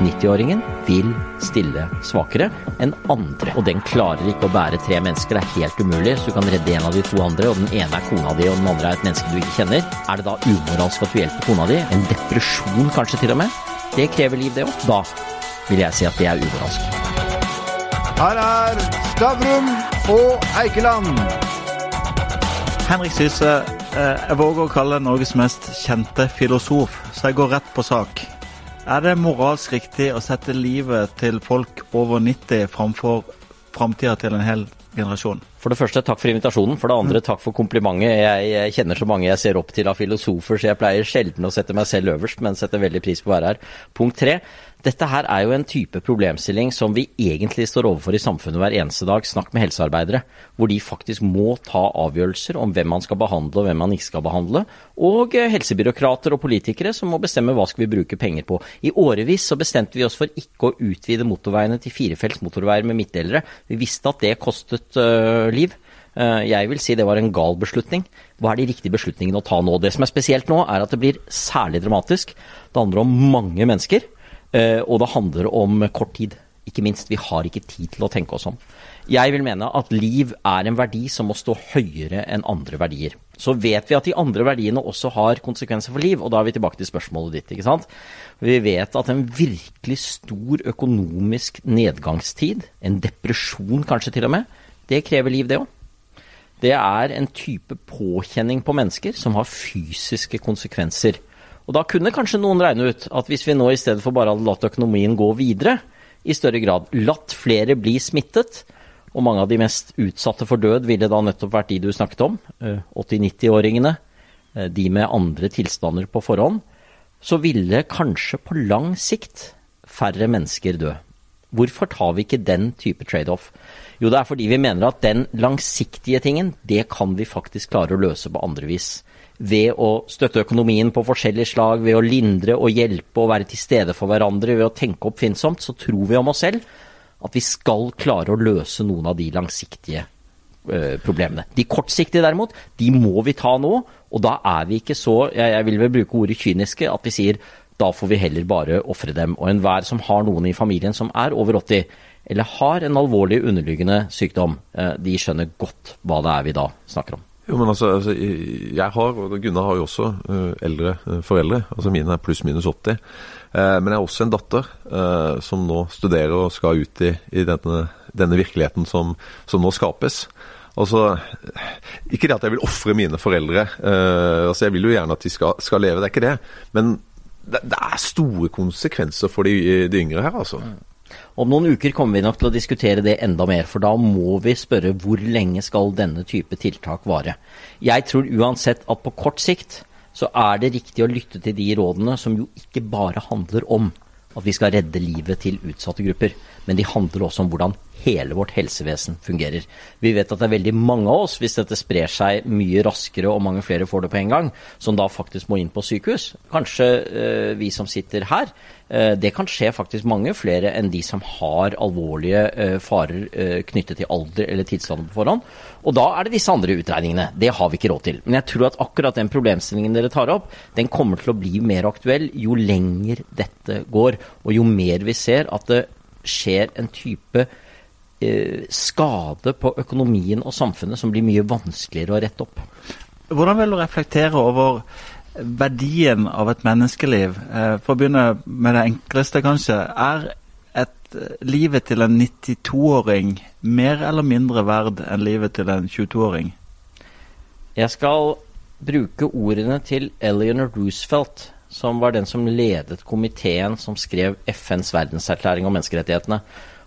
90-åringen vil stille svakere enn andre. Og den klarer ikke å bære tre mennesker, det er helt umulig. Så du kan redde en av de to andre, og den ene er kona di, og den andre er et menneske du ikke kjenner. Er det da umoralsk at du hjelper kona di? En depresjon kanskje til og med? Det krever liv, det òg. Da vil jeg si at det er umoralsk. Her er Stavrum og Eikeland. Henrik Syse, eh, jeg våger å kalle Norges mest kjente filosof, så jeg går rett på sak. Er det moralsk riktig å sette livet til folk over 90 framfor framtida til en hel generasjon? For det første, takk for invitasjonen. For det andre, takk for komplimentet. Jeg, jeg kjenner så mange jeg ser opp til av filosofer, så jeg pleier sjelden å sette meg selv øverst, men setter veldig pris på å være her. Punkt tre. Dette her er jo en type problemstilling som vi egentlig står overfor i samfunnet hver eneste dag. Snakk med helsearbeidere, hvor de faktisk må ta avgjørelser om hvem man skal behandle og hvem man ikke skal behandle. Og eh, helsebyråkrater og politikere som må bestemme hva skal vi bruke penger på. I årevis så bestemte vi oss for ikke å utvide motorveiene til firefelts motorveier med midtdelere. Vi visste at det kostet uh, liv. Uh, jeg vil si det var en gal beslutning. Hva er de riktige beslutningene å ta nå? Det som er spesielt nå, er at det blir særlig dramatisk. Det handler om mange mennesker. Eh, og det handler om kort tid. Ikke minst, vi har ikke tid til å tenke oss om. Jeg vil mene at liv er en verdi som må stå høyere enn andre verdier. Så vet vi at de andre verdiene også har konsekvenser for liv, og da er vi tilbake til spørsmålet ditt. ikke sant? Vi vet at en virkelig stor økonomisk nedgangstid, en depresjon kanskje til og med, det krever liv, det òg. Det er en type påkjenning på mennesker som har fysiske konsekvenser. Og da kunne kanskje noen regne ut at hvis vi nå i stedet for bare hadde latt økonomien gå videre, i større grad latt flere bli smittet, og mange av de mest utsatte for død ville da nettopp vært de du snakket om, 80-90-åringene, eh, eh, de med andre tilstander på forhånd, så ville kanskje på lang sikt færre mennesker dø. Hvorfor tar vi ikke den type trade-off? Jo, det er fordi vi mener at den langsiktige tingen, det kan vi faktisk klare å løse på andre vis ved å støtte økonomien på forskjellige slag, ved å lindre og hjelpe og være til stede for hverandre, ved å tenke oppfinnsomt, så tror vi om oss selv at vi skal klare å løse noen av de langsiktige øh, problemene. De kortsiktige derimot, de må vi ta nå, og da er vi ikke så, jeg, jeg vil vel bruke ordet kyniske, at vi sier da får vi heller bare ofre dem. Og enhver som har noen i familien som er over 80, eller har en alvorlig underliggende sykdom, øh, de skjønner godt hva det er vi da snakker om. Jo, men altså, altså, Jeg har, og Gunnar har jo også uh, eldre uh, foreldre. altså Mine er pluss-minus 80. Uh, men jeg har også en datter som nå studerer og skal ut i, i denne, denne, virkeligheten som, som, nå skapes. Altså, Ikke det at jeg vil ofre mine foreldre. altså Jeg vil jo gjerne at de skal, skal leve, det er ikke det. Men det, det er store konsekvenser for de, de yngre her, altså. Om noen uker kommer vi nok til å diskutere det enda mer, for da må vi spørre hvor lenge skal denne type tiltak vare. Jeg tror uansett at på kort sikt så er det riktig å lytte til de rådene som jo ikke bare handler om at vi skal redde livet til utsatte grupper, men de handler også om hvordan hele vårt helsevesen fungerer. Vi vet at det er veldig mange av oss, hvis dette sprer seg mye raskere og mange flere får det på en gang, som da faktisk må inn på sykehus. Kanskje eh, vi som sitter her. Eh, det kan skje faktisk mange flere enn de som har alvorlige eh, farer knyttet til alder eller tilstander på forhånd. Og da er det disse andre utregningene. Det har vi ikke råd til. Men jeg tror at akkurat den problemstillingen dere tar opp, den kommer til å bli mer aktuell jo lenger dette går, og jo mer vi ser at det skjer en type Eh, skade på økonomien og samfunnet som blir mye vanskeligere å rette opp. Hvordan vil du reflektere over verdien av et menneskeliv? Eh, for å begynne med det enkleste, kanskje. Er et, eh, livet til en 92-åring mer eller mindre verd enn livet til en 22-åring? Jeg skal bruke ordene til Eleanor Roosevelt, som var den som ledet komiteen som skrev FNs verdenserklæring om menneskerettighetene.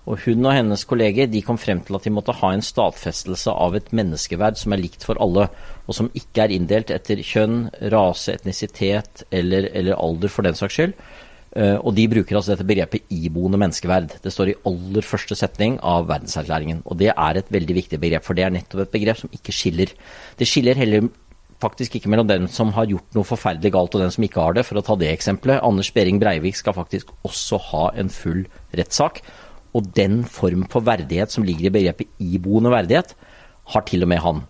Og hun og hennes kolleger de kom frem til at de måtte ha en stadfestelse av et menneskeverd som er likt for alle, og som ikke er inndelt etter kjønn, rase, etnisitet eller, eller alder, for den saks skyld. Uh, og de bruker altså dette begrepet iboende menneskeverd. Det står i aller første setning av verdenserklæringen. Og det er et veldig viktig begrep, for det er nettopp et begrep som ikke skiller. Det skiller heller faktisk ikke mellom den som har gjort noe forferdelig galt og den som ikke har det, for å ta det eksempelet. Anders Behring Breivik skal faktisk også ha en full rettssak. Og den form for verdighet som ligger i begrepet iboende verdighet, har til og med han.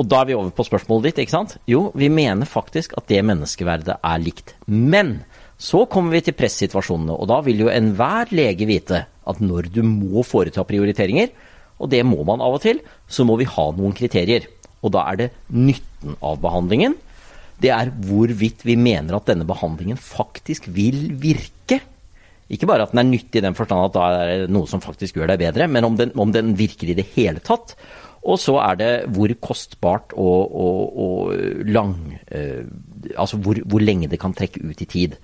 Og da er vi over på spørsmålet ditt, ikke sant? Jo, vi mener faktisk at det menneskeverdet er likt. Men Så kommer vi til pressituasjonene, og da vil jo enhver lege vite at når du må foreta prioriteringer, og det må man av og til, så må vi ha noen kriterier. Og da er det nytten av behandlingen. Det er hvorvidt vi mener at denne behandlingen faktisk vil virke. Ikke bare at den er nyttig i den forstand at da er det noe som faktisk gjør deg bedre, men om den, om den virker i det hele tatt. Og så er det hvor kostbart og, og, og lang eh, Altså hvor, hvor, lenge det kan trekke ut i tid.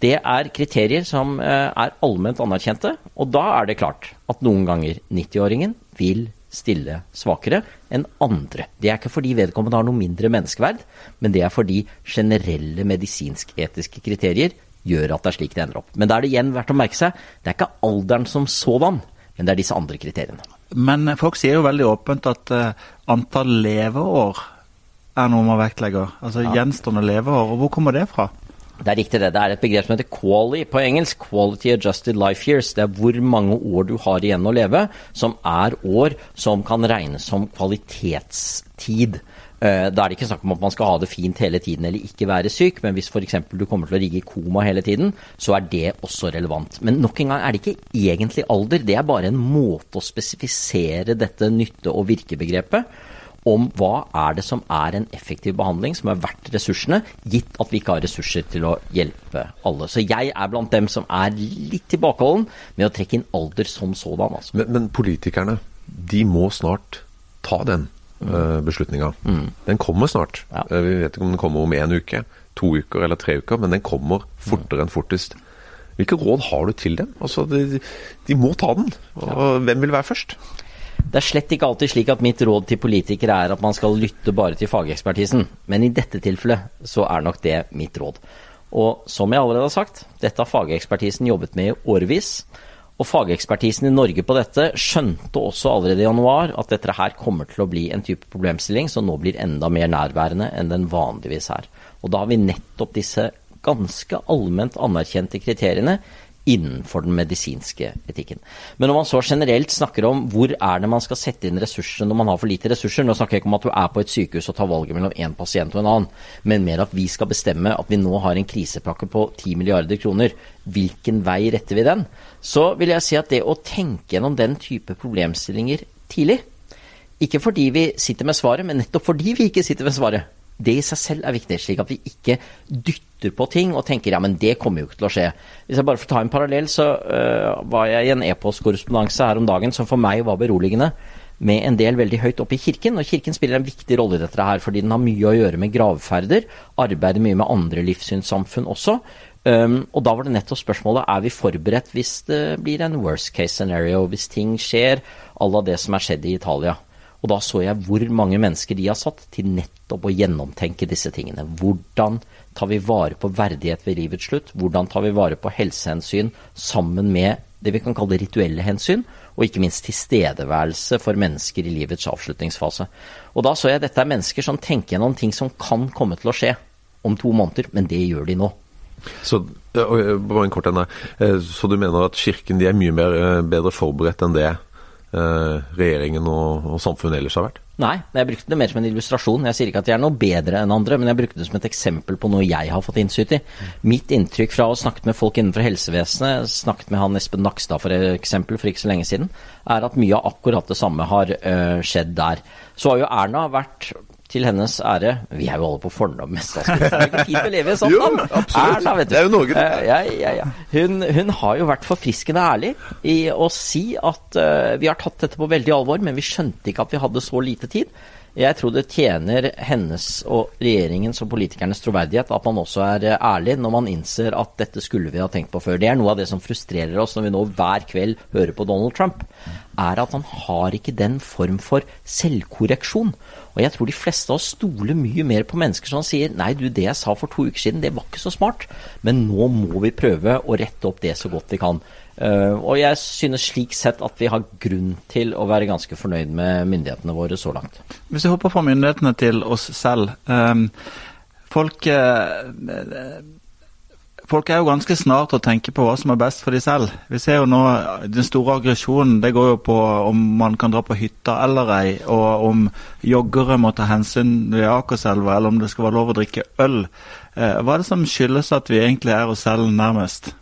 Det er kriterier som eh, er allment anerkjente, og da er det klart at noen ganger 90-åringen vil stille svakere enn andre. Det er ikke fordi vedkommende har noe mindre menneskeverd, men det er fordi generelle medisinsk-etiske kriterier gjør at det er slik det ender opp. Men da er det igjen verdt å merke seg, det er ikke alderen som sådan, men det er disse andre kriteriene. Men folk sier jo veldig åpent at uh, antall leveår er noe man vektlegger. Altså ja. gjenstående leveår. Og hvor kommer det fra? Det er riktig det. Det er et begrep som heter quality, på engelsk. Quality Adjusted Life Years. Det er hvor mange år du har igjen å leve, som er år som kan regnes som kvalitetstid. Eh, da er det ikke snakk om at man skal ha det fint hele tiden eller ikke være syk, men hvis f.eks. du kommer til å ligge i koma hele tiden, så er det også relevant. Men nok en gang er det ikke egentlig alder, det er bare en måte å spesifisere dette nytte- og virkebegrepet om hva er det som er en effektiv behandling som er verdt ressursene, gitt at vi ikke har ressurser til å hjelpe alle. Så jeg er blant dem som er litt tilbakeholden med å trekke inn alder som sådan. Altså. Men, men, politikerne, de må snart ta den beslutninga. Mm. Den kommer snart. Ja. Uh, vi vet ikke om den kommer om én uke, to uker eller tre uker, men den kommer fortere enn fortest. Hvilke råd har du til dem? Altså, de, de må ta den. Og ja. hvem vil være først? Det er slett ikke alltid slik at mitt råd til politikere er at man skal lytte bare til fagekspertisen, men i dette tilfellet så er nok det mitt råd. Og som jeg allerede har sagt, dette har fagekspertisen jobbet med i årevis. Og fagekspertisen i Norge på dette skjønte også allerede i januar at dette her kommer til å bli en type problemstilling som nå blir enda mer nærværende enn den vanligvis er. Og da har vi nettopp disse ganske allment anerkjente kriteriene innenfor den medisinske etikken. Men når man så generelt snakker om hvor er det man skal sette inn ressurser når man har for lite ressurser, nå snakker jeg ikke om at du er på et sykehus og tar valget mellom én pasient og en annen, men mer at vi skal bestemme at vi nå har en krisepakke på 10 milliarder kroner. Hvilken vei retter vi den? Så vil jeg si at det å tenke gjennom den type problemstillinger tidlig, ikke fordi vi sitter med svaret, men nettopp fordi vi ikke sitter med svaret, det i seg selv er viktig, slik at vi ikke dytter på ting og tenker ja, men det kommer jo ikke til å skje. Hvis jeg bare får ta en parallell, så uh, var jeg i en e-postkorrespondanse her om dagen som for meg var beroligende med en del veldig høyt oppe i kirken. Og kirken spiller en viktig rolle i dette her, fordi den har mye å gjøre med gravferder. Arbeider mye med andre livssynssamfunn også. Um, og da var det nettopp spørsmålet er vi forberedt hvis det blir en worst case scenario, hvis ting skjer à la det som er skjedd i Italia. Og da så jeg hvor mange mennesker de har satt til nettopp å gjennomtenke disse tingene. Hvordan tar vi vare på verdighet ved livets slutt? Hvordan tar vi vare på helsehensyn sammen med det vi kan kalle rituelle hensyn? Og ikke minst tilstedeværelse for mennesker i livets avslutningsfase. Og da så jeg at dette er mennesker som tenker gjennom ting som kan komme til å skje om to måneder, men det gjør de nå. Så, bare en kort enda. Eh, så du mener at Kirken de er mye mer, eh, bedre forberedt enn det Eh, regjeringen og, og, samfunnet ellers har vært? Nei, jeg brukte det mer som en illustrasjon. Jeg sier ikke at de er noe bedre enn andre, men jeg brukte det som et eksempel på noe jeg har fått innsyn i. Mitt inntrykk fra å ha snakket med folk innenfor helsevesenet, snakket med han Espen Nakstad for eksempel for ikke så lenge siden, er at mye av akkurat det samme har uh, skjedd der. Så har jo Erna vært til hennes ære Vi er jo alle på fornavn med statsministeren. Det er ikke fint å leve i sånn, jo, absolutt. Det er jo Norge. Uh, ja, ja, ja. Hun, hun, har jo vært forfriskende ærlig i å si at uh, vi har tatt dette på veldig alvor, men vi skjønte ikke at vi hadde så lite tid. Jeg tror det tjener hennes og regjeringens og politikernes troverdighet at man også er eh, ærlig når man innser at dette skulle vi ha tenkt på før. Det er noe av det som frustrerer oss når vi nå hver kveld hører på Donald Trump, er at han har ikke den form for selvkorreksjon. Og jeg tror de fleste av oss stoler mye mer på mennesker som sier nei, du, det jeg sa for to uker siden, det var ikke så smart, men nå må vi prøve å rette opp det så godt vi kan. Uh, og jeg synes slik sett at vi har grunn til å være ganske fornøyd med myndighetene våre så langt. Hvis vi hopper fra myndighetene til oss selv. Um, folk, uh, folk er jo ganske snart å tenke på hva som er best for de selv. Vi ser jo nå Den store aggresjonen det går jo på om man kan dra på hytta eller ei, og om joggere må ta hensyn ved Akerselva, eller om det skal være lov å drikke øl. Eh, hva er det som skyldes at vi egentlig er oss selv nærmest?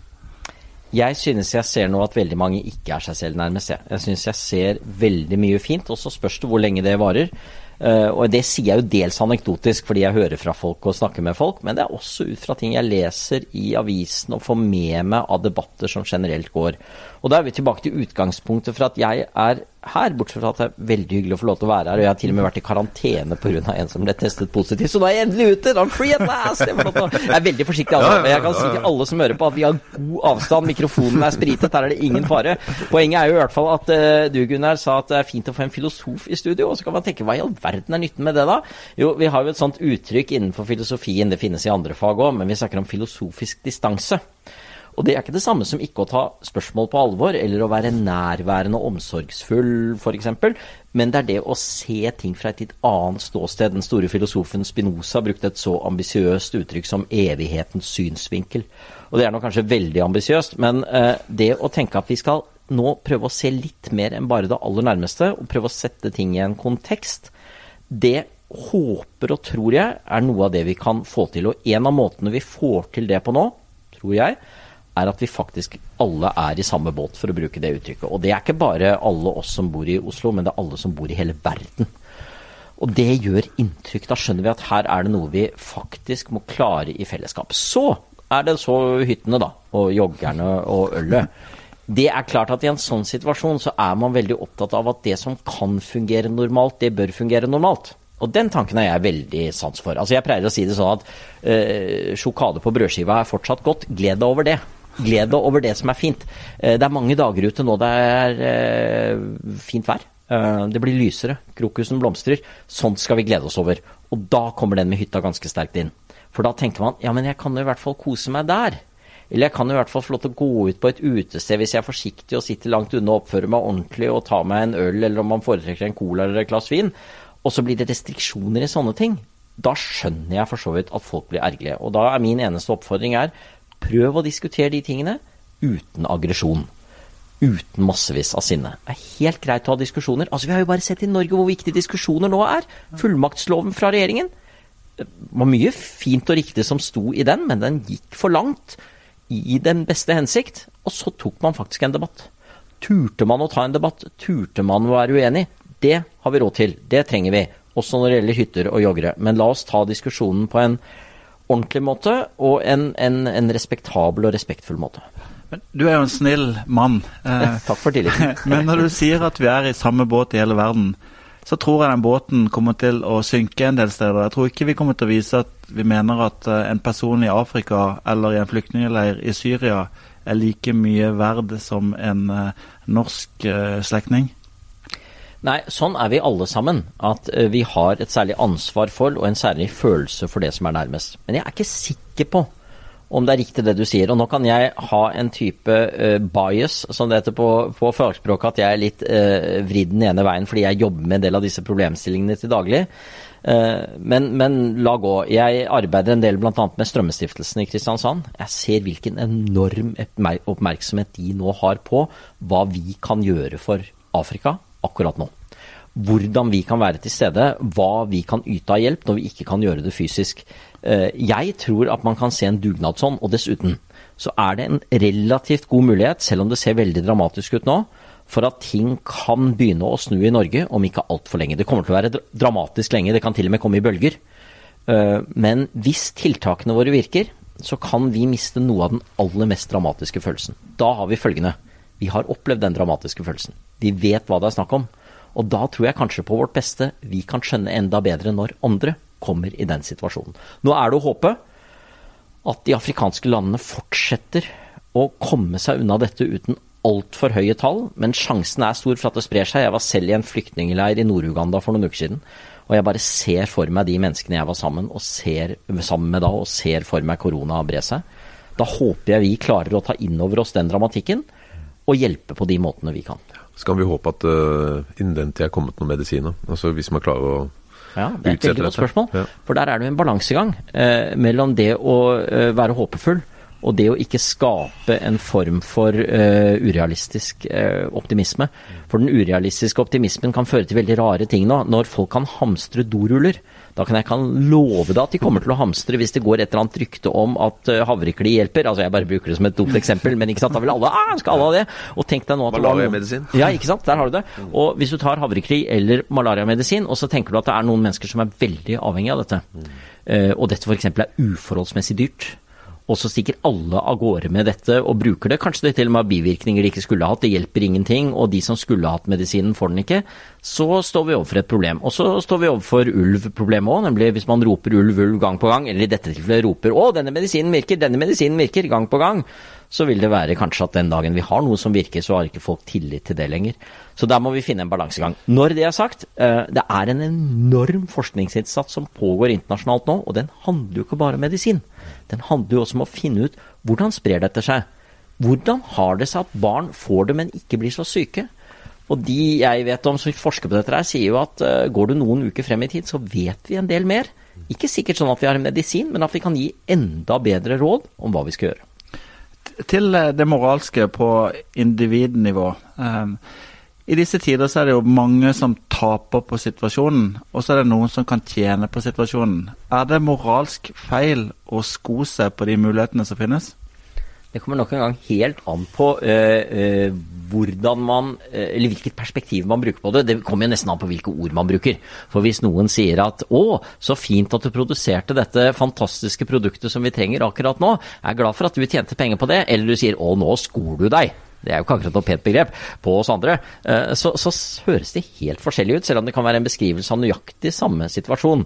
Jeg synes jeg ser nå at veldig mange ikke er seg selv nærmest. Jeg, jeg synes jeg ser veldig mye fint, og så spørs det hvor lenge det varer. Uh, og det sier jeg jo dels anekdotisk fordi jeg hører fra folk og snakker med folk, men det er også ut fra ting jeg leser i avisen og får med meg av debatter som generelt går. Og da er vi tilbake til utgangspunktet for at jeg er her, bortsett fra at det er veldig hyggelig å få lov til å være her. Og jeg har til og med vært i karantene pga. en som ble testet positivt. Så nå er jeg endelig ute! I'm free at last! Jeg er veldig forsiktig, altså. Men jeg kan si til alle som hører på at vi har god avstand. Mikrofonen er spritet, her er det ingen fare. Poenget er jo i hvert fall at uh, du, Gunnar, sa at det er fint å få en filosof i studio. Og så kan man tenke hva i all verden er nytten med det, da? Jo, vi har jo et sånt uttrykk innenfor filosofien, det finnes i andre fag òg, men vi snakker om filosofisk distanse. Og det er ikke det samme som ikke å ta spørsmål på alvor, eller å være nærværende og omsorgsfull, f.eks., men det er det å se ting fra et litt annet ståsted. Den store filosofen Spinoza brukte et så ambisiøst uttrykk som evighetens synsvinkel. Og det er nå kanskje veldig ambisiøst, men eh, det å tenke at vi skal nå prøve å se litt mer enn bare det aller nærmeste, og prøve å sette ting i en kontekst, det håper og tror jeg er noe av det vi kan få til. Og en av måtene vi får til det på nå, tror jeg, er at vi faktisk alle er i samme båt, for å bruke det uttrykket. Og det er ikke bare alle oss som bor i Oslo, men det er alle som bor i hele verden. Og det gjør inntrykk. Da skjønner vi at her er det noe vi faktisk må klare i fellesskap. Så er det så hyttene, da, og joggerne og ølet. Det er klart at i en sånn situasjon så er man veldig opptatt av at det som kan fungere normalt, det bør fungere normalt. Og den tanken er jeg veldig sans for. Altså Jeg pleier å si det sånn at øh, sjokade på brødskiva er fortsatt godt. Gled deg over det gled deg over det som er fint. Eh, det er mange dager ute nå det er eh, fint vær. Eh, det blir lysere, krokusen blomstrer. Sånt skal vi glede oss over. Og da kommer den med hytta ganske sterkt inn. For da tenker man ja, men jeg kan jo i hvert fall kose meg der. Eller jeg kan jo i hvert fall få lov til å gå ut på et utested hvis jeg er forsiktig og sitter langt unna og oppfører meg ordentlig og tar meg en øl, eller om man foretrekker en cola eller et glass vin. Og så blir det restriksjoner i sånne ting. Da skjønner jeg for så vidt at folk blir ergerlige. Og da er min eneste oppfordring er Prøv å diskutere de tingene uten aggresjon. Uten massevis av sinne. Det er helt greit å ha diskusjoner. Altså, Vi har jo bare sett i Norge hvor viktige diskusjoner nå er. Fullmaktsloven fra regjeringen. Det var mye fint og riktig som sto i den, men den gikk for langt i den beste hensikt. Og så tok man faktisk en debatt. Turte man å ta en debatt? Turte man å være uenig? Det har vi råd til. Det trenger vi. Også når det gjelder hytter og joggere. Men la oss ta diskusjonen på en ordentlig måte og en, en, en respektabel og respektfull måte. Du er jo en snill mann. Eh, Takk for tilliten. men når du sier at vi er i samme båt i hele verden, så tror jeg den båten kommer til å synke en del steder. Jeg tror ikke vi kommer til å vise at vi mener at eh, en person i Afrika eller i en flyktningleir i Syria er like mye verd som en uh, norsk uh, slektning. Nei, sånn er vi alle sammen. At uh, vi har et særlig ansvar for og en særlig følelse for det som er nærmest. Men jeg er ikke sikker på om det er riktig det du sier. Og nå kan jeg ha en type uh, bias, som det heter på, på fagspråket, at jeg er litt uh, vridd den ene veien fordi jeg jobber med en del av disse problemstillingene til daglig. Men, men, la gå. Jeg arbeider en del bl.a. med Strømmestiftelsen i Kristiansand. Jeg ser hvilken enorm oppmerksomhet de nå har på hva vi kan gjøre for Afrika akkurat nå. Hvordan vi kan være til stede, hva vi kan yte av hjelp når vi ikke kan gjøre det fysisk. Eh, jeg tror at man kan se en dugnad sånn, og dessuten så er det en relativt god mulighet, selv om det ser veldig dramatisk ut nå, for at ting kan begynne å snu i Norge om ikke altfor lenge. Det kommer til å være dramatisk lenge, det kan til og med komme i bølger. Eh, men hvis tiltakene våre virker, så kan vi miste noe av den aller mest dramatiske følelsen. Da har vi følgende. Vi har opplevd den dramatiske følelsen. Vi vet hva det er snakk om. Og da tror jeg kanskje på vårt beste vi kan skjønne enda bedre når andre kommer i den situasjonen. Nå er det å håpe at de afrikanske landene fortsetter å komme seg unna dette uten altfor høye tall, men sjansen er stor for at det sprer seg. Jeg var selv i en flyktningleir i Nord-Uganda for noen uker siden. Og jeg bare ser for meg de menneskene jeg var sammen, ser, sammen med da, og ser for meg korona bre seg. Da håper jeg vi klarer å ta inn over oss den dramatikken, og hjelpe på de måtene vi kan. Så kan vi håpe at uh, innen den tid er kommet noen medisiner. Altså Hvis man klarer å ja, det er et veldig godt spørsmål. Ja. For der er det jo en balansegang eh, mellom det å eh, være håpefull Og det å ikke skape en form for uh, urealistisk uh, optimisme. For den urealistiske optimismen kan føre til veldig rare ting nå. Når folk kan hamstre doruller, da kan jeg kan love deg at de kommer til å hamstre hvis det går et eller annet rykte om at uh, havrekli hjelper. Altså Jeg bare bruker det som et dumt eksempel, men ikke sant, da vil alle ah, skal alle ha det. Og tenk deg nå at Malariamedisin. Ja, ikke sant. Der har du det. Og hvis du tar havrekli eller malariamedisin, og så tenker du at det er noen mennesker som er veldig avhengig av dette, uh, og dette f.eks. er uforholdsmessig dyrt og så stikker alle av gårde med dette og bruker det. Kanskje det til og med har bivirkninger de ikke skulle hatt, det hjelper ingenting. Og de som skulle hatt medisinen, får den ikke. Så står vi overfor et problem. Og så står vi overfor ulv-problemet òg, nemlig hvis man roper ulv, ulv gang på gang, eller i dette tilfellet roper å, denne medisinen virker, denne medisinen virker, gang på gang, så vil det være kanskje at den dagen vi har noe som virker, så har ikke folk tillit til det lenger. Så der må vi finne en balansegang. Når det er sagt, det er en enorm forskningsinnsats som pågår internasjonalt nå, og den handler jo ikke bare om medisin. Den handler jo også om å finne ut hvordan sprer dette seg. Hvordan har det seg at barn får det, men ikke blir så syke? Og de jeg vet om som forsker på dette, her, sier jo at uh, går du noen uker frem i tid, så vet vi en del mer. Ikke sikkert sånn at vi har en medisin, men at vi kan gi enda bedre råd om hva vi skal gjøre. Til det moralske på individnivå. Um, I disse tider så er det jo mange som taper på situasjonen, og så er det noen som kan tjene på situasjonen. Er det moralsk feil å sko seg på de mulighetene som finnes? Det kommer nok en gang helt an på øh, øh, hvordan man, eller hvilket perspektiv man bruker på det. Det kommer jo nesten an på hvilke ord man bruker. For hvis noen sier at 'Å, så fint at du produserte dette fantastiske produktet som vi trenger akkurat nå', jeg er glad for at du tjente penger på det, eller du sier 'Å, nå skor du deg'. Det er jo ikke akkurat noe pent begrep på oss andre. Så, så høres det helt forskjellig ut, selv om det kan være en beskrivelse av nøyaktig samme situasjon.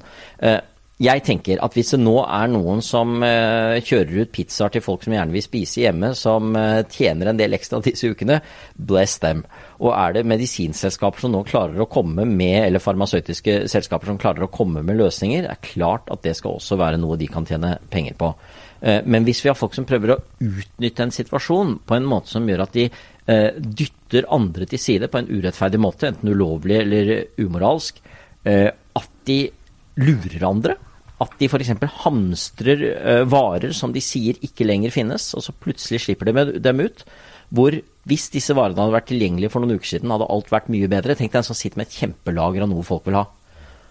Jeg tenker at hvis det nå er noen som uh, kjører ut pizzaer til folk som gjerne vil spise hjemme, som uh, tjener en del ekstra disse ukene, bless them. Og er det medisinselskaper som nå klarer å komme med, eller farmasøytiske selskaper som klarer å komme med løsninger, er klart at det skal også være noe de kan tjene penger på. Uh, men hvis vi har folk som prøver å utnytte en situasjon på en måte som gjør at de dytter andre til side på en urettferdig måte, enten ulovlig eller umoralsk, at de lurer andre at de f.eks. hamstrer uh, varer som de sier ikke lenger finnes, og så plutselig slipper de med, dem ut. Hvor hvis disse varene hadde vært tilgjengelige for noen uker siden, hadde alt vært mye bedre. Tenk deg en som sitter med et kjempelager av noe folk vil ha,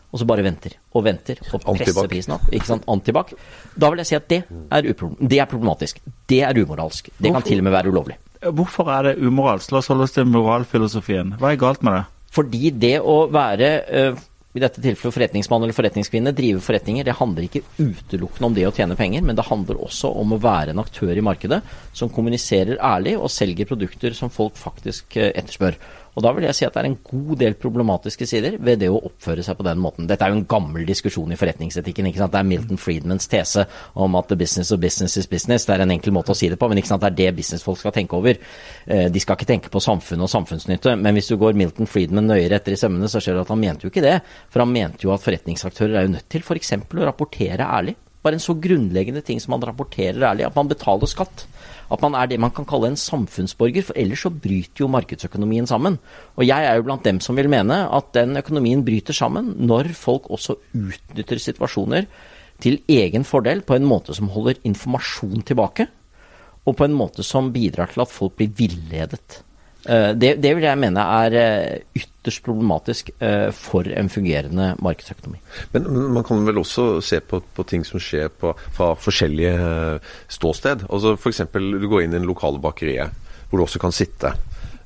og så bare venter og venter og presser prisen opp. ikke sant, Antibac. Da vil jeg si at det er, det er problematisk. Det er umoralsk. Det kan til og med være ulovlig. Hvorfor er det umoralsk? La oss holde oss til moralfilosofien. Hva er galt med det? Fordi det å være uh, i dette tilfellet forretningsmann eller forretningskvinne, drive forretninger, det handler ikke utelukkende om det å tjene penger, men det handler også om å være en aktør i markedet som kommuniserer ærlig og selger produkter som folk faktisk etterspør. Og Da vil jeg si at det er en god del problematiske sider ved det å oppføre seg på den måten. Dette er jo en gammel diskusjon i forretningsetikken. ikke sant? Det er Milton Friedmans tese om at the business of business is business. Det er en enkel måte å si det på, men ikke sant? det er det businessfolk skal tenke over. De skal ikke tenke på samfunn og samfunnsnytte. Men hvis du går Milton Friedman nøyere etter i sømmene, så ser du at han mente jo ikke det. For han mente jo at forretningsaktører er jo nødt til f.eks. å rapportere ærlig. Bare en så grunnleggende ting som man rapporterer ærlig, at man betaler skatt. At man er det man kan kalle en samfunnsborger, for ellers så bryter jo markedsøkonomien sammen. Og jeg er jo blant dem som vil mene at den økonomien bryter sammen når folk også utnytter situasjoner til egen fordel på en måte som holder informasjon tilbake, og på en måte som bidrar til at folk blir villedet. Det, det, vil jeg mene er ytterst problematisk for en fungerende markedsøkonomi. Men man kan vel også se på, på ting som skjer på, fra forskjellige ståsted. Altså F.eks. du går inn i en lokale bakeriet hvor du også kan sitte.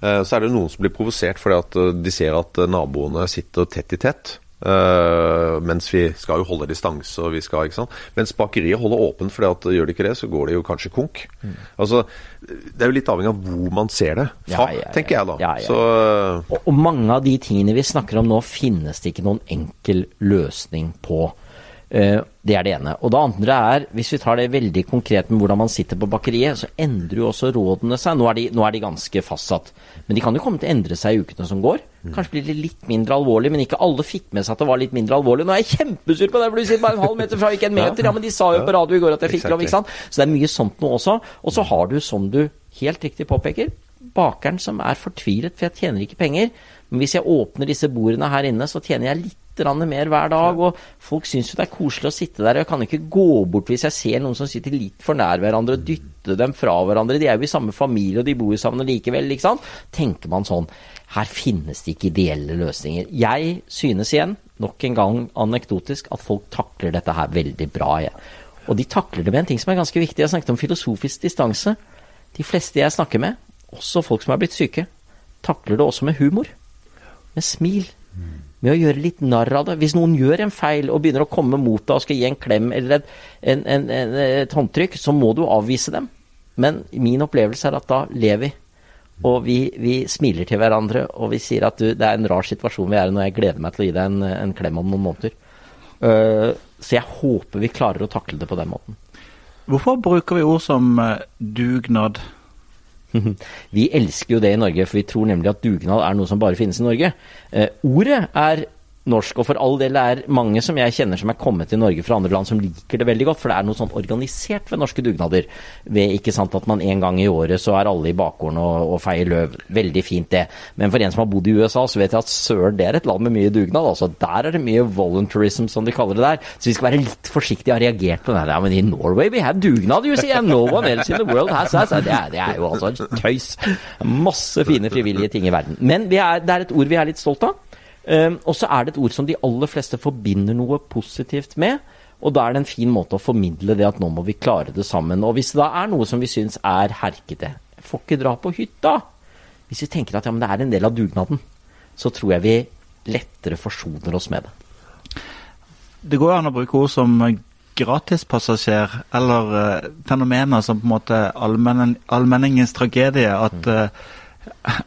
Så er det noen som blir provosert fordi at de ser at naboene sitter tett i tett. Uh, mens vi skal jo holde distanse, og vi skal, ikke sant. Mens bakeriet holder åpent, for gjør de ikke det, så går det jo kanskje konk. Mm. Altså, Det er jo litt avhengig av hvor man ser det fra, ja, ja, ja. tenker jeg da. Så, og, og, mange av de tingene vi snakker om nå, finnes det ikke noen enkel løsning på. Uh, det er det ene. Og det andre er, hvis vi tar det veldig konkret med hvordan man sitter på bakeriet, så endrer jo også rådene seg. Nå er, de, nå er de ganske fastsatt. Men de kan jo komme til å endre seg i ukene som går. Kanskje blir det litt mindre alvorlig, men ikke alle fikk med seg at det var litt mindre alvorlig. Nå er jeg kjempesur på det, for du sitter bare en halv meter fra, ikke en meter. Ja, men de sa jo på radio i går at jeg fikk lov, ikke sant. Så det er mye sånt nå også. Og så har du, som du helt riktig påpeker, bakeren som er fortvilet, for jeg tjener ikke penger. Men hvis jeg åpner disse bordene her inne, så tjener jeg litt mer hver dag. Og folk syns jo det er koselig å sitte der. Jeg kan ikke gå bort hvis jeg ser noen som sitter litt for nær hverandre og dytte dem fra hverandre. De er jo i samme familie, og de bor jo sammen likevel, ikke sant. Tenker man sånn. Her finnes det ikke ideelle løsninger. Jeg synes igjen, nok en gang anekdotisk, at folk takler dette her veldig bra. Jeg. Og de takler det med en ting som er ganske viktig. Jeg snakket om filosofisk distanse. De fleste jeg snakker med, også folk som er blitt syke, takler det også med humor. Med smil. Med å gjøre litt narr av det. Hvis noen gjør en feil og begynner å komme mot deg og skal gi en klem eller et, en, en, en, et håndtrykk, så må du avvise dem. Men min opplevelse er at da ler vi. Og vi, vi smiler til hverandre, og vi sier at du, det er en rar situasjon vi er i når jeg gleder meg til å gi deg en, en klem om noen måneder. Uh, så jeg håper vi klarer å takle det på den måten. Hvorfor bruker vi ord som uh, dugnad? vi elsker jo det i Norge, for vi tror nemlig at dugnad er noe som bare finnes i Norge. Eh, ordet er norsk, og for all del er mange som jeg kjenner som er kommet til Norge fra andre land som liker det veldig godt, for det er noe sånn organisert ved norske dugnader. Ved ikke sant at man en gang i året så er alle i bakgården og, og feier løv. Veldig fint det. Men for en som har bodd i USA, så vet jeg at søren, det er et land med mye dugnad. altså Der er det mye voluntarism, som de kaller det der. Så vi skal være litt forsiktige. og reagere på det. Ja, men i Norway we have dugnad, you see, and no one else in the world has that. Det det er jo altså tøys. Masse fine frivillige ting i verden. Men er, det er et ord vi er litt stolt av. Um, og så er det et ord som de aller fleste forbinder noe positivt med. Og da er det en fin måte å formidle det at nå må vi klare det sammen. Og hvis det da er noe som vi syns er herkete, får ikke dra på hytta. Hvis vi tenker at ja, det er en del av dugnaden, så tror jeg vi lettere forsoner oss med det. Det går an å bruke ord som gratispassasjer, eller uh, fenomener som på en måte allmenningens tragedie. At uh,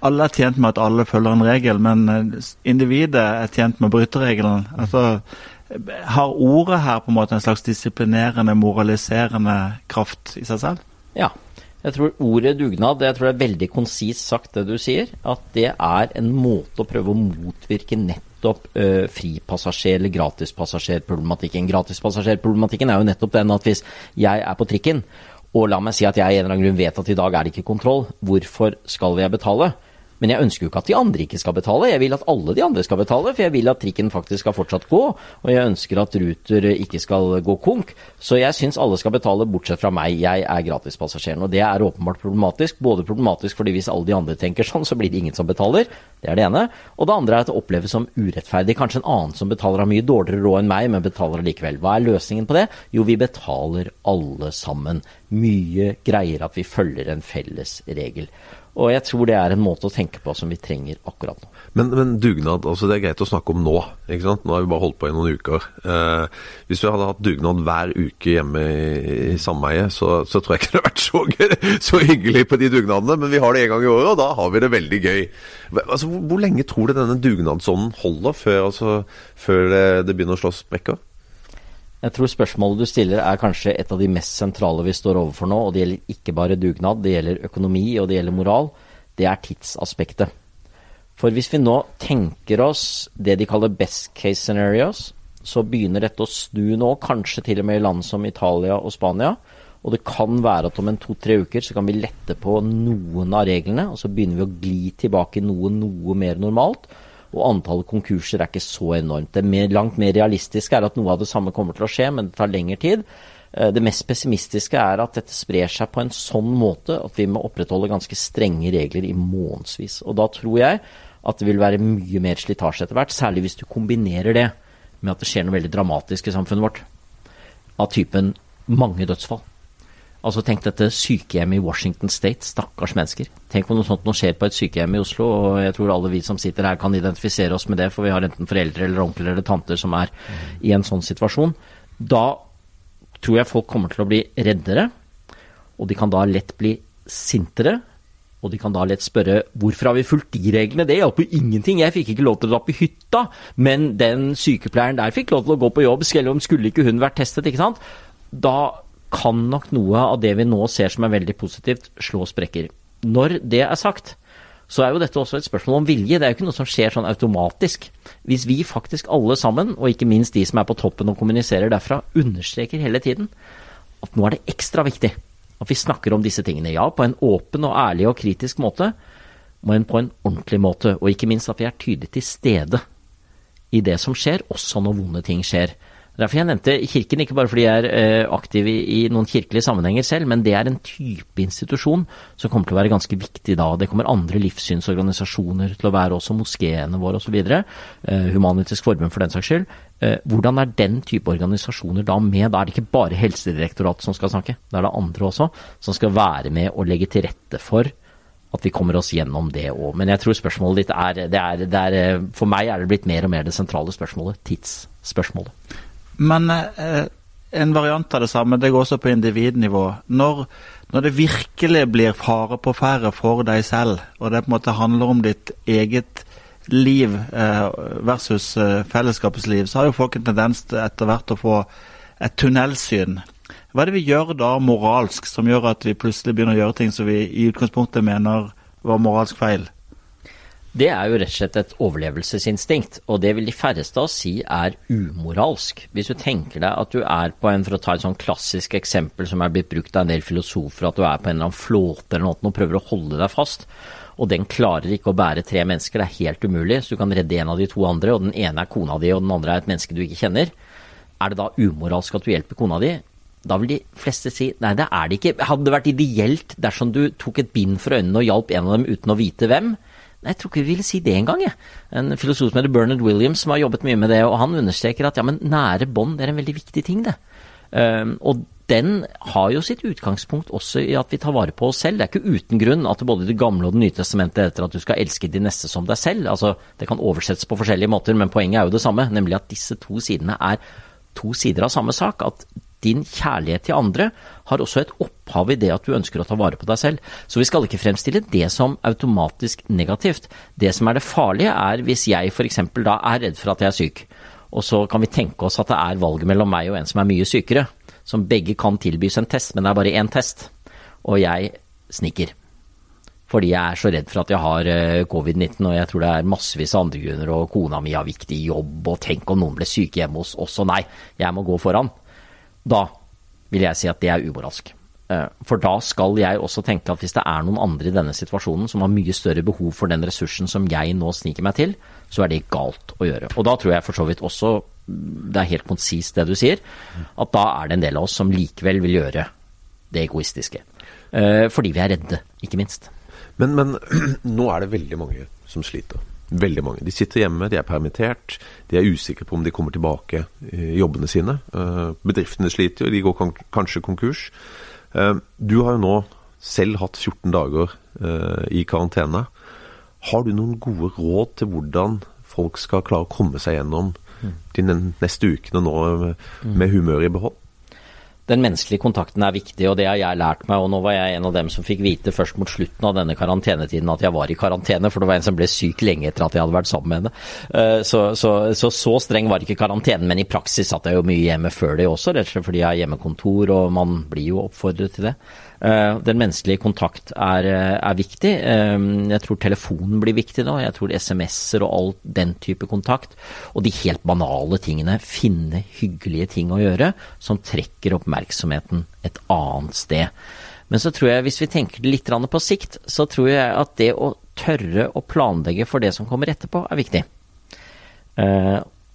alle er tjent med at alle følger en regel, men eh, individet er tjent med å bryte regelen. Altså, har ordet her på en måte en slags disiplinerende, moraliserende kraft i seg selv? Ja. Jeg tror ordet dugnad jeg tror det er veldig konsist sagt, det du sier. At det er en måte å prøve å motvirke nettopp uh, fripassasjer- eller gratispassasjerproblematikken. Gratispassasjerproblematikken er jo nettopp den at hvis jeg er på trikken og la meg si at jeg i en eller annen grunn vet at i dag er det ikke kontroll. Hvorfor skal jeg betale? Men jeg ønsker jo ikke at de andre ikke skal betale. Jeg vil at alle de andre skal betale, for jeg vil at trikken faktisk skal fortsatt gå. Og jeg ønsker at Ruter ikke skal gå konk. Så jeg syns alle skal betale, bortsett fra meg. Jeg er gratispassasjeren. Og det er åpenbart problematisk. Både problematisk fordi hvis alle de andre tenker sånn, så blir det ingen som betaler. Det er det ene. Og det andre er at det oppleves som urettferdig. Kanskje en annen som betaler har mye dårligere råd enn meg, men betaler likevel. Hva er løsningen på det? Jo, vi betaler alle sammen. Mye greier at vi følger en felles regel. Og jeg tror det er en måte å tenke på som vi trenger akkurat nå. Men, men dugnad, altså det er greit å snakke om nå. ikke sant? Nå har vi bare holdt på i noen uker. Eh, hvis vi hadde hatt dugnad hver uke hjemme i, i sameiet, så, så, tror jeg ikke det hadde vært så, så, hyggelig på de dugnadene. Men vi har det en gang i året, og da har vi det veldig gøy. Altså, Hvor, hvor lenge tror du denne dugnadsånden holder før, altså, før det, det begynner å slå sprekker? Jeg tror spørsmålet du stiller er kanskje et av de mest sentrale vi står overfor nå. Og det gjelder ikke bare dugnad, det gjelder økonomi og det gjelder moral. Det er tidsaspektet. For hvis vi nå tenker oss det de kaller best case scenarios, så begynner dette å snu nå, kanskje til og med i land som Italia og Spania. Og det kan være at om en to-tre uker så kan vi lette på noen av reglene, og så begynner vi å gli tilbake noe noe mer normalt og antallet konkurser er ikke så enormt. Det mer, langt mer realistiske er at noe av det samme kommer til å skje, men det tar lengre tid. Eh, det mest pessimistiske er at dette sprer seg på en sånn måte at vi må opprettholde ganske strenge regler i månedsvis. Og da tror jeg at det vil være mye mer slitasje etter hvert, særlig hvis du kombinerer det med at det skjer noe veldig dramatisk i samfunnet vårt. Av typen mange dødsfall. Altså Tenk dette sykehjemmet i Washington State. Stakkars mennesker. Tenk om noe sånt nå skjer på et sykehjem i Oslo, og jeg tror alle vi som sitter her kan identifisere oss med det, for vi har enten foreldre eller onkler eller tanter som er i en sånn situasjon. Da tror jeg folk kommer til å bli reddere, og de kan da lett bli sintere. Og de kan da lett spørre hvorfor har vi fulgt de reglene, det hjalp jo ingenting, jeg fikk ikke lov til å dra på hytta, men den sykepleieren der fikk lov til å gå på jobb, selv om skulle ikke hun vært testet, ikke sant. Da kan nok noe av det vi nå ser som er veldig positivt, slå sprekker. Når det er sagt, så er jo dette også et spørsmål om vilje. Det er jo ikke noe som skjer sånn automatisk. Hvis vi faktisk alle sammen, og ikke minst de som er på toppen og kommuniserer derfra, understreker hele tiden at nå er det ekstra viktig at vi snakker om disse tingene. Ja, på en åpen og ærlig og kritisk måte, men på en ordentlig måte. Og ikke minst at vi er tydelig til stede i det som skjer, også når vonde ting skjer. Derfor jeg nevnte Kirken, ikke bare fordi jeg er eh, aktiv i, noen kirkelige sammenhenger selv, men det er en type institusjon som kommer til å være ganske viktig da. Det kommer andre livssynsorganisasjoner til å være også, moskeene våre osv. Eh, Human-Etisk Forbund for den saks skyld. Eh, hvordan er den type organisasjoner da med? Da er det ikke bare Helsedirektoratet som skal snakke, da er det andre også som skal være med og legge til rette for at vi kommer oss gjennom det òg. Men jeg tror spørsmålet ditt er, det er, det er, eh, For meg er det blitt mer og mer det sentrale spørsmålet. Tidsspørsmålet. Men eh, en variant av det samme, det går også på individnivå. Når, når, det virkelig blir fare på ferde for deg selv, og det på en måte handler om ditt eget liv eh, versus eh, fellesskapets liv, så har jo folk en tendens til etter hvert å få et tunnelsyn. Hva er det vi gjør da moralsk som gjør at vi plutselig begynner å gjøre ting som vi i utgangspunktet mener var moralsk feil? Det er jo rett og slett et overlevelsesinstinkt, og det vil de færreste av oss si er umoralsk. Hvis du tenker deg at du er på en, for å ta et sånn klassisk eksempel som er blitt brukt av en del filosofer, at du er på en eller annen flåte eller noe og prøver å holde deg fast, og den klarer ikke å bære tre mennesker, det er helt umulig, så du kan redde en av de to andre, og den ene er kona di, og den andre er et menneske du ikke kjenner. Er det da umoralsk at du hjelper kona di? Da vil de fleste si nei, det er det ikke. Hadde det vært ideelt dersom du tok et bind for øynene og hjalp en av dem uten å vite hvem? Jeg tror ikke vi ville si det engang, jeg. En filosof som heter Bernard Williams som har jobbet mye med det, og han understreker at ja, men nære bånd er en veldig viktig ting, det. Um, og den har jo sitt utgangspunkt også i at vi tar vare på oss selv. Det er ikke uten grunn at både Det gamle og Det nye testamentet heter at du skal elske de neste som deg selv. Altså, Det kan oversettes på forskjellige måter, men poenget er jo det samme, nemlig at disse to sidene er to sider av samme sak. At din kjærlighet til andre har også et opphav i det at du ønsker å ta vare på deg selv. Så vi skal ikke fremstille det som automatisk negativt. Det som er det farlige, er hvis jeg f.eks. da er redd for at jeg er syk, og så kan vi tenke oss at det er valget mellom meg og en som er mye sykere, som begge kan tilbys en test, men det er bare én test, og jeg sniker. Fordi jeg er så redd for at jeg har eh, covid-19, og jeg tror det er massevis av andre grunner, og kona mi har viktig jobb, og tenk om noen ble syke hjemme hos oss, og nei, jeg må gå foran. Da vil jeg si at det er umoralsk. Eh, for da skal jeg også tenke at hvis det er noen andre i denne situasjonen som har mye større behov for den ressursen som jeg nå sniker meg til, så er det galt å gjøre. Og da tror jeg for så vidt også det er helt konsist det du sier, at da er det en del av oss som likevel vil gjøre det egoistiske. Eh, fordi vi er redde, ikke minst. Men, men nå er det veldig mange som sliter. Veldig mange. De sitter hjemme, de er permittert. De er usikre på om de kommer tilbake i jobbene sine. Eh, bedriftene sliter jo, de går kanskje konkurs. Eh, du har jo nå selv hatt 14 dager eh, i karantene. Har du noen gode råd til hvordan folk skal klare å komme seg gjennom de neste ukene nå med humøret i behold? Den menneskelige kontakten er viktig, og det har jeg lært meg. Og nå var jeg en av dem som fikk vite først mot slutten av denne karantenetiden at jeg var i karantene, for det var en som ble syk lenge etter at jeg hadde vært sammen med henne. Eh, så så, så, så streng var ikke karantenen, men i praksis satt jeg jo mye hjemme før det også, rett og slett fordi jeg har hjemmekontor, og man blir jo oppfordret til det. Eh, den menneskelige kontakt er, eh, er, viktig. Eh, jeg tror telefonen blir viktig nå. Jeg tror SMS-er og all den type kontakt. Og de helt banale tingene. Finne hyggelige ting å gjøre som trekker oppmerksomheten et annet sted. Men så tror jeg, hvis vi tenker det litt på sikt, så tror jeg at det å tørre å planlegge for det som kommer etterpå, er viktig.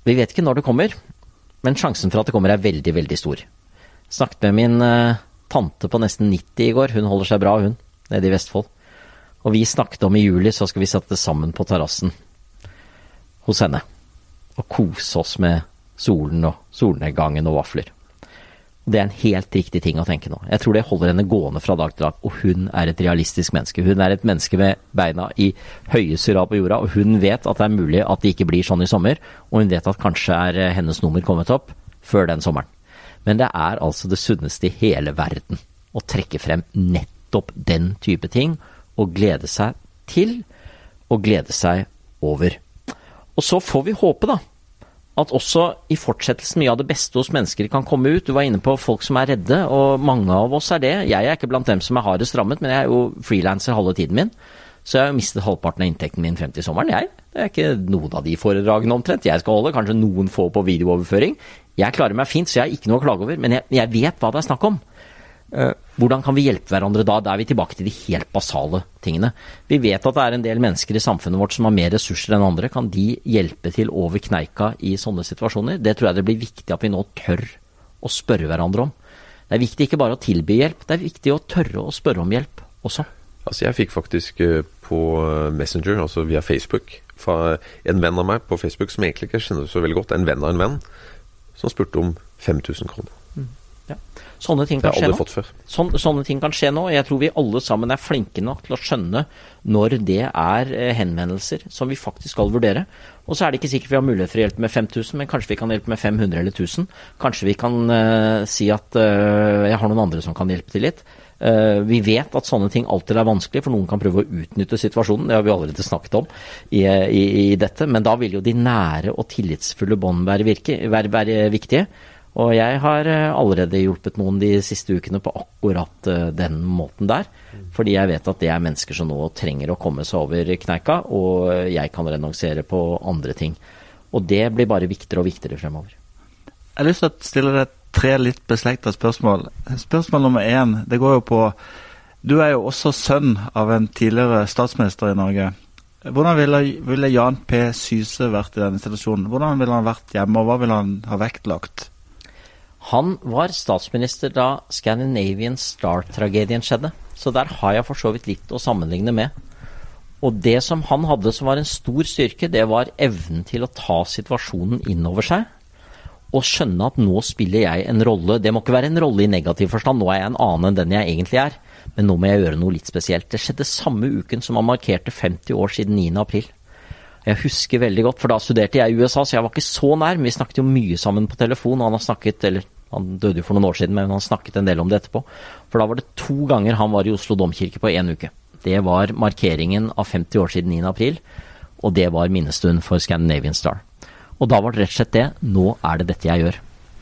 Vi vet ikke når det kommer, men sjansen for at det kommer er veldig, veldig stor. Snakket med min tante på nesten 90 i går. Hun holder seg bra, hun, nede i Vestfold. Og vi snakket om i juli, så skal vi sette sammen på terrassen hos henne. Og kose oss med solen og solnedgangen og vafler. Det er en helt riktig ting å tenke nå. Jeg tror det holder henne gående fra dag til dag. Og hun er et realistisk menneske. Hun er et menneske med beina i høye surra på jorda, og hun vet at det er mulig at det ikke blir sånn i sommer. Og hun vet at kanskje er hennes nummer kommet opp før den sommeren. Men det er altså det sunneste i hele verden å trekke frem nettopp den type ting, og glede seg til, og glede seg over. Og så får vi håpe, da, at også i fortsettelsen mye av det beste hos mennesker kan komme ut. Du var inne på folk som er redde, og mange av oss er det. Jeg er ikke blant dem som er hardest rammet, men jeg er jo frilanser halve tiden min. Så jeg har mistet halvparten av inntekten min frem til sommeren, jeg. Det er ikke noen av de foredragene omtrent jeg skal holde, kanskje noen få på videooverføring. Jeg klarer meg fint, så jeg har ikke noe å klage over, men jeg, jeg vet hva det er snakk om. Eh, Hvordan kan vi hjelpe hverandre da? Da er vi tilbake til de helt basale tingene. Vi vet at det er en del mennesker i samfunnet vårt som har mer ressurser enn andre. Kan de hjelpe til over kneika i sånne situasjoner? Det tror jeg det blir viktig at vi nå tør å spørre hverandre om. Det er viktig ikke bare å tilby hjelp, det er viktig å tørre å spørre om hjelp også. Altså Jeg fikk faktisk eh, på Messenger, altså via Facebook, fra en venn av meg på Facebook som egentlig ikke kjenner så veldig godt, en venn av en venn, som spurte om 5000 kroner. Mm, ja. Sånne ting kan skje nå. Før. Sånne, ting kan skje nå. Jeg tror vi alle sammen er flinke nok til å skjønne når det er eh, henvendelser som vi faktisk skal vurdere. Og så er det ikke sikkert vi har mulighet for å hjelpe med 5000, men kanskje vi kan hjelpe med 500 eller 1000. Kanskje vi kan uh, si at uh, jeg har noen andre som kan hjelpe til litt. Uh, vi vet at sånne ting alltid er vanskelig, for noen kan prøve å utnytte situasjonen. Det har vi allerede snakket om i, i, i dette. Men da vil jo de nære og tillitsfulle bånd være, være, være, viktige. Og jeg har allerede hjulpet noen de siste ukene på akkurat den måten der. Fordi jeg vet at det er mennesker som nå trenger å komme seg over kneika, og jeg kan renonsere på andre ting. Og det blir bare viktigere og viktigere fremover. Jeg har lyst til å stille deg tre litt beslekta spørsmål. Spørsmål nummer én, det går jo på Du er jo også sønn av en tidligere statsminister i Norge. Hvordan ville, ville Jan P. Syse vært i denne situasjonen? Hvordan ville han vært hjemme, og hva ville han ha vektlagt? Han var statsminister da Scandinavian Star-tragedien skjedde, så der har jeg for så vidt litt å sammenligne med. Og det som han hadde som var en stor styrke, det var evnen til å ta situasjonen inn over seg og skjønne at nå spiller jeg en rolle. Det må ikke være en rolle i negativ forstand, nå er jeg en annen enn den jeg egentlig er. Men nå må jeg gjøre noe litt spesielt. Det skjedde samme uken som han markerte 50 år siden 9. april. Jeg husker veldig godt, for da studerte jeg i USA, så jeg var ikke så nær. Men vi snakket jo mye sammen på telefon, han har snakket, eller han døde jo for noen år siden, men han snakket en del om det etterpå. For da var det to ganger han var i Oslo domkirke på én uke. Det var markeringen av 50 år siden 9. april, og det var minnestund for Scandinavian Star. Og da var det rett og slett det. Nå er det dette jeg gjør.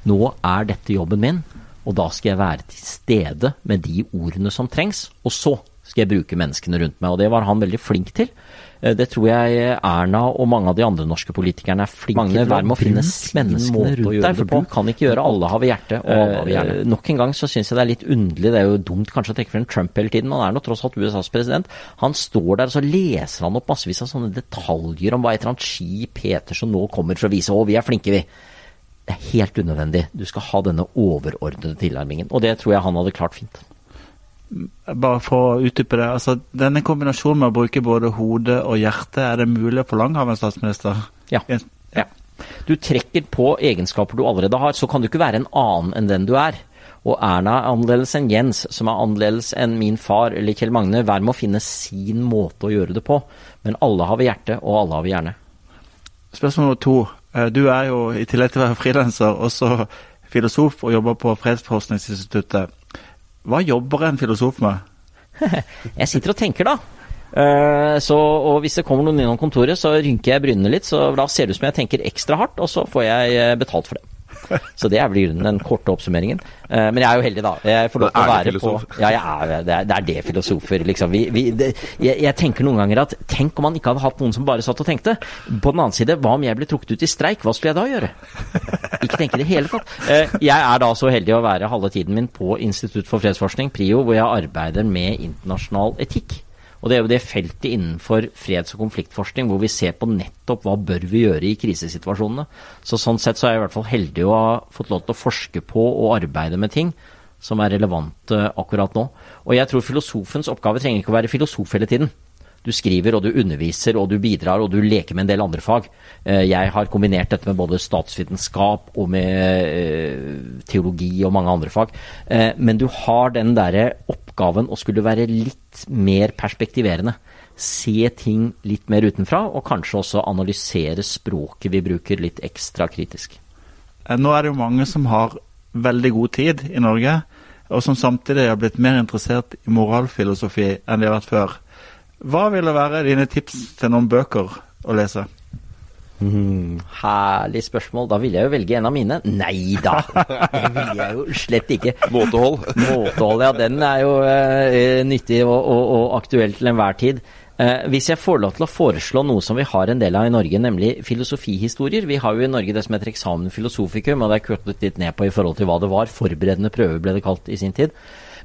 Nå er dette jobben min, og da skal jeg være til stede med de ordene som trengs. Og så skal jeg bruke menneskene rundt meg, og det var han veldig flink til. Eh, det tror jeg Erna og mange av de andre norske politikerne er flinke mange til. Hver må finne menneskene rundt deg, for du kan ikke gjøre alle har vi hjerte. Og har vi hjerte. Uh, nok en gang så syns jeg det er litt underlig, det er jo dumt kanskje å trekke frem Trump hele tiden, han er nå tross alt USAs president. Han står der og så leser han opp massevis av sånne detaljer om hva et eller annet skip heter som nå kommer for å vise å, vi er flinke, vi. Det er helt unødvendig. Du skal ha denne overordnede tilnærmingen, og det tror jeg han hadde klart fint bare for å utdype det. altså Denne kombinasjonen med å bruke både hode og hjerte, er det mulig å forlange av en statsminister? Ja. ja. Du trekker på egenskaper du allerede har, så kan du ikke være en annen enn den du er. Og Erna er annerledes enn Jens, som er annerledes enn min far eller Kjell Magne. Hver må finne sin måte å gjøre det på. Men alle har vi hjerte, og alle har vi hjerne. Spørsmål nummer to. Eh, du er jo, i tillegg til å være frilanser, også filosof og jobber på Fredsforskningsinstituttet. Hva jobber en filosof med? jeg sitter og tenker, da. Uh, så, og hvis det kommer noen innom kontoret, så rynker jeg brynene litt. Så da ser det ut som jeg tenker ekstra hardt, og så får jeg eh, betalt for det. Så det er vel grunnen, den korte oppsummeringen. Uh, men jeg er jo heldig, da. Jeg får lov til å være filosof? på Ja, er, det, er, det, er, det filosofer, liksom. Vi, vi, det, jeg, jeg, tenker noen ganger at tenk om man ikke hadde hatt noen som bare satt og tenkte. På den annen side, hva om jeg ble trukket ut i streik? Hva skulle jeg da gjøre? Ikke tenke i det hele tatt. Uh, jeg er da så heldig å være halve tiden min på Institutt for fredsforskning, PRIO, hvor jeg arbeider med internasjonal etikk. Og det er jo det feltet innenfor freds- og konfliktforskning hvor vi ser på nettopp hva bør vi gjøre i krisesituasjonene. Så sånn sett så er jeg i hvert fall heldig å ha fått lov til å forske på og arbeide med ting som er relevante akkurat nå. Og jeg tror filosofens oppgave trenger ikke å være filosof hele tiden. Du skriver og du underviser og du bidrar og du leker med en del andre fag. Eh, jeg har kombinert dette med både statsvitenskap og med eh, teologi og mange andre fag. Eh, men du har den derre oppgaven å skulle være litt mer perspektiverende. Se ting litt mer utenfra, og kanskje også analysere språket vi bruker litt ekstra kritisk. Nå er det jo mange som har veldig god tid i Norge, og som samtidig har blitt mer interessert i moralfilosofi enn de har vært før. Hva ville være dine tips til noen bøker å lese? Mm, herlig spørsmål. Da ville jeg jo velge en av mine. Nei da! Det ville jeg jo slett ikke. Måtehold. Måtehold, ja. Den er jo uh, nyttig og, og, og, aktuell til enhver tid. Uh, hvis jeg får lov til å foreslå noe som vi har en del av i Norge, nemlig filosofihistorier. Vi har jo i Norge det som heter eksamen filosofikum, og det er kuttet litt ned på i forhold til hva det var. Forberedende prøver ble det kalt i sin tid.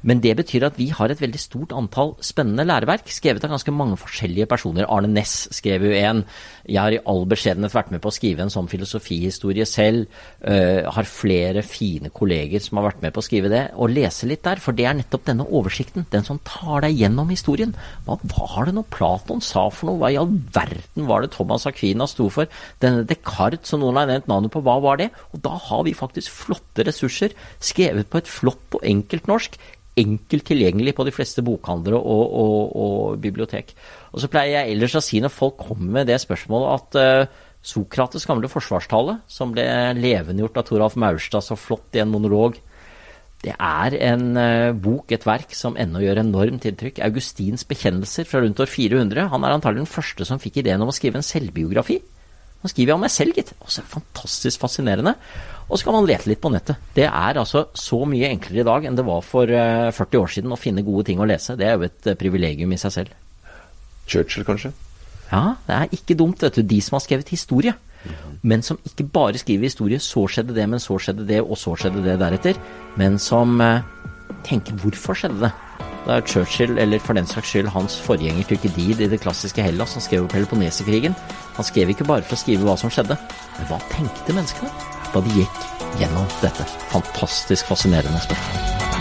Men det betyr at vi har et veldig stort antall spennende læreverk, skrevet av ganske mange forskjellige personer. Arne Næss skrev jo en. Jeg har i all beskjedenhet vært med på å skrive en sånn filosofihistorie selv. Uh, har flere fine kolleger som har vært med på å skrive det. Og lese litt der, for det er nettopp denne oversikten. Den som tar deg gjennom historien. Hva var det nå Platon sa for noe? Hva i all verden var det Thomas Aquina sto for? Denne Descartes som noen har nevnt navnet på, hva var det? Og da har vi faktisk flotte ressurser skrevet på et flott og enkelt norsk enkelt tilgjengelig på de fleste bokhandlere og, og, og, bibliotek. Og så pleier jeg ellers å si når folk kommer med det spørsmålet at uh, Sokrates' gamle forsvarstale, som ble levendegjort av Toralf Maurstad så flott i en monolog, det er en uh, bok, et verk, som ennå gjør enormt inntrykk. Augustins bekjennelser fra rundt år 400. Han er antagelig den første som fikk ideen om å skrive en selvbiografi. Nå skriver jeg om meg selv, gitt. Også fantastisk fascinerende. Og så kan man lete litt på nettet. Det er altså så mye enklere i dag enn det var for 40 eh, år siden å finne gode ting å lese. Det er jo et eh, privilegium i seg selv. Churchill, kanskje? Ja, det er ikke dumt, vet du. De som har skrevet historie. Men som ikke bare skriver historie. Så skjedde det, men så skjedde det, og så skjedde det deretter. Men som eh, tenker hvorfor skjedde det? Det er Churchill, eller for den saks skyld hans forgjenger Tykkedid i det klassiske Hellas, som skrev Peloponnesekrigen. Han skrev ikke bare for å skrive hva som skjedde, men hva tenkte menneskene da de gikk gjennom dette fantastisk fascinerende spørsmålet.